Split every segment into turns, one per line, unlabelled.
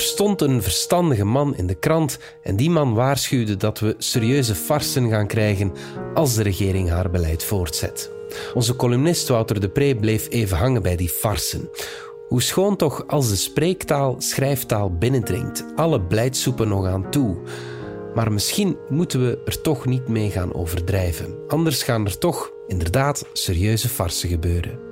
Er stond een verstandige man in de krant en die man waarschuwde dat we serieuze farsen gaan krijgen als de regering haar beleid voortzet. Onze columnist Wouter de Pre bleef even hangen bij die farsen. Hoe schoon toch als de spreektaal, schrijftaal binnendringt, alle blijdsoepen nog aan toe. Maar misschien moeten we er toch niet mee gaan overdrijven. Anders gaan er toch inderdaad serieuze farsen gebeuren.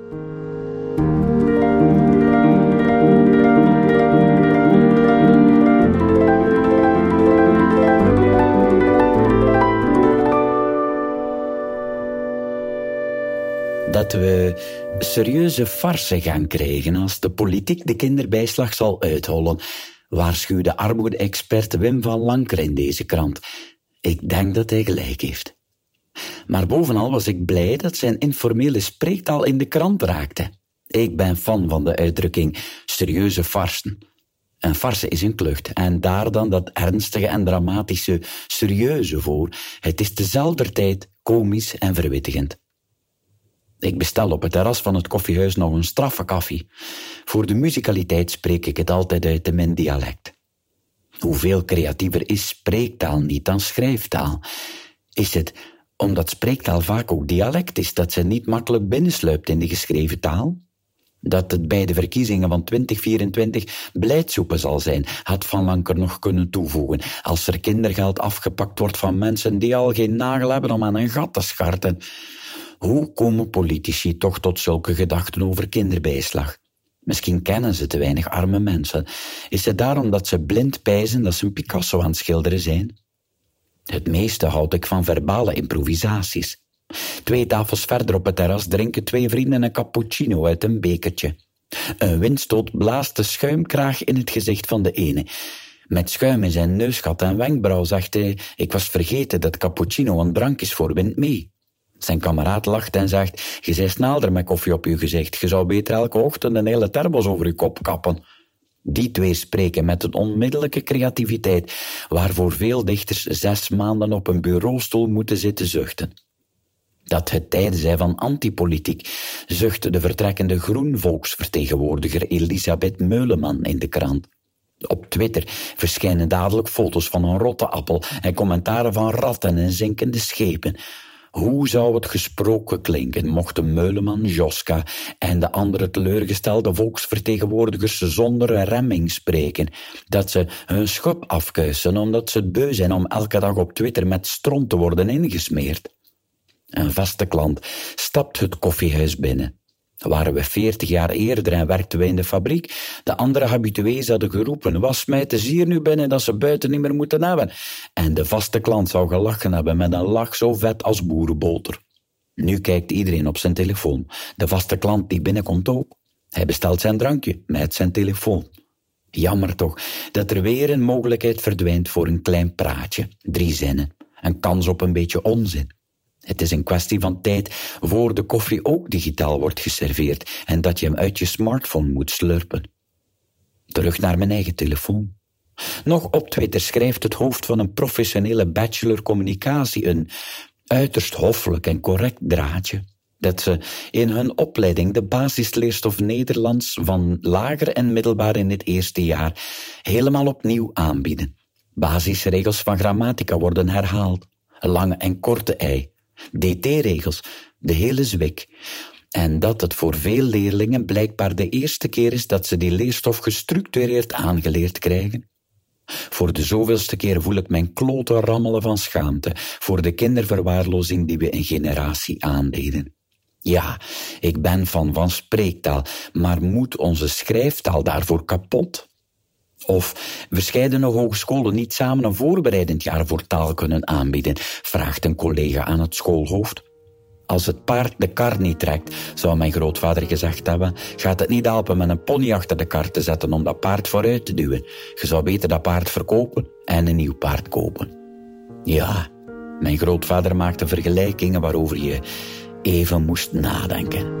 Dat we serieuze farsen gaan krijgen als de politiek de kinderbijslag zal uithollen, waarschuwde armoede-expert Wim van Lanker in deze krant. Ik denk dat hij gelijk heeft. Maar bovenal was ik blij dat zijn informele spreektaal in de krant raakte. Ik ben fan van de uitdrukking serieuze farsen. Een farse is een klucht en daar dan dat ernstige en dramatische serieuze voor. Het is tezelfde tijd komisch en verwittigend. Ik bestel op het terras van het koffiehuis nog een straffe koffie. Voor de muzikaliteit spreek ik het altijd uit in mijn dialect. Hoeveel creatiever is spreektaal niet dan schrijftaal? Is het omdat spreektaal vaak ook dialect is, dat ze niet makkelijk binnensluipt in de geschreven taal? Dat het bij de verkiezingen van 2024 beleidsoepen zal zijn, had Van Lanker nog kunnen toevoegen, als er kindergeld afgepakt wordt van mensen die al geen nagel hebben om aan een gat te scharten. Hoe komen politici toch tot zulke gedachten over kinderbijslag? Misschien kennen ze te weinig arme mensen. Is het daarom dat ze blind pijzen dat ze een Picasso aan het schilderen zijn? Het meeste houd ik van verbale improvisaties. Twee tafels verder op het terras drinken twee vrienden een cappuccino uit een bekertje. Een windstoot blaast de schuimkraag in het gezicht van de ene. Met schuim in zijn neusgat en wenkbrauw zegt hij: Ik was vergeten dat cappuccino een drank is voor wind mee. Zijn kameraad lacht en zegt, je zij snelder met koffie op je gezicht. Je zou beter elke ochtend een hele terbos over je kop kappen. Die twee spreken met een onmiddellijke creativiteit, waarvoor veel dichters zes maanden op een bureaustoel moeten zitten zuchten. Dat het tijden zijn van antipolitiek, zuchtte de vertrekkende groenvolksvertegenwoordiger Elisabeth Meuleman in de krant. Op Twitter verschijnen dadelijk foto's van een rotte appel en commentaren van ratten en zinkende schepen. Hoe zou het gesproken klinken mochten Meuleman, Joska en de andere teleurgestelde volksvertegenwoordigers zonder remming spreken? Dat ze hun schop afkuisen omdat ze beu zijn om elke dag op Twitter met stront te worden ingesmeerd. Een vaste klant stapt het koffiehuis binnen. Waren we veertig jaar eerder en werkten we in de fabriek, de andere habitués hadden geroepen, was mij te zier nu binnen dat ze buiten niet meer moeten hebben. En de vaste klant zou gelachen hebben met een lach zo vet als boerenboter. Nu kijkt iedereen op zijn telefoon. De vaste klant die binnenkomt ook. Hij bestelt zijn drankje met zijn telefoon. Jammer toch dat er weer een mogelijkheid verdwijnt voor een klein praatje, drie zinnen, een kans op een beetje onzin. Het is een kwestie van tijd voor de koffie ook digitaal wordt geserveerd en dat je hem uit je smartphone moet slurpen. Terug naar mijn eigen telefoon. Nog op Twitter schrijft het hoofd van een professionele bachelor communicatie een uiterst hoffelijk en correct draadje dat ze in hun opleiding de basisleerstof Nederlands van lager en middelbaar in het eerste jaar helemaal opnieuw aanbieden. Basisregels van grammatica worden herhaald, lange en korte ei, DT-regels, de hele zwik. En dat het voor veel leerlingen blijkbaar de eerste keer is dat ze die leerstof gestructureerd aangeleerd krijgen. Voor de zoveelste keer voel ik mijn kloten rammelen van schaamte voor de kinderverwaarlozing die we een generatie aandeden. Ja, ik ben van van spreektaal, maar moet onze schrijftaal daarvoor kapot? Of verscheidene hogescholen niet samen een voorbereidend jaar voor taal kunnen aanbieden, vraagt een collega aan het schoolhoofd. Als het paard de kar niet trekt, zou mijn grootvader gezegd hebben, gaat het niet helpen met een pony achter de kar te zetten om dat paard vooruit te duwen. Je zou beter dat paard verkopen en een nieuw paard kopen. Ja, mijn grootvader maakte vergelijkingen waarover je even moest nadenken.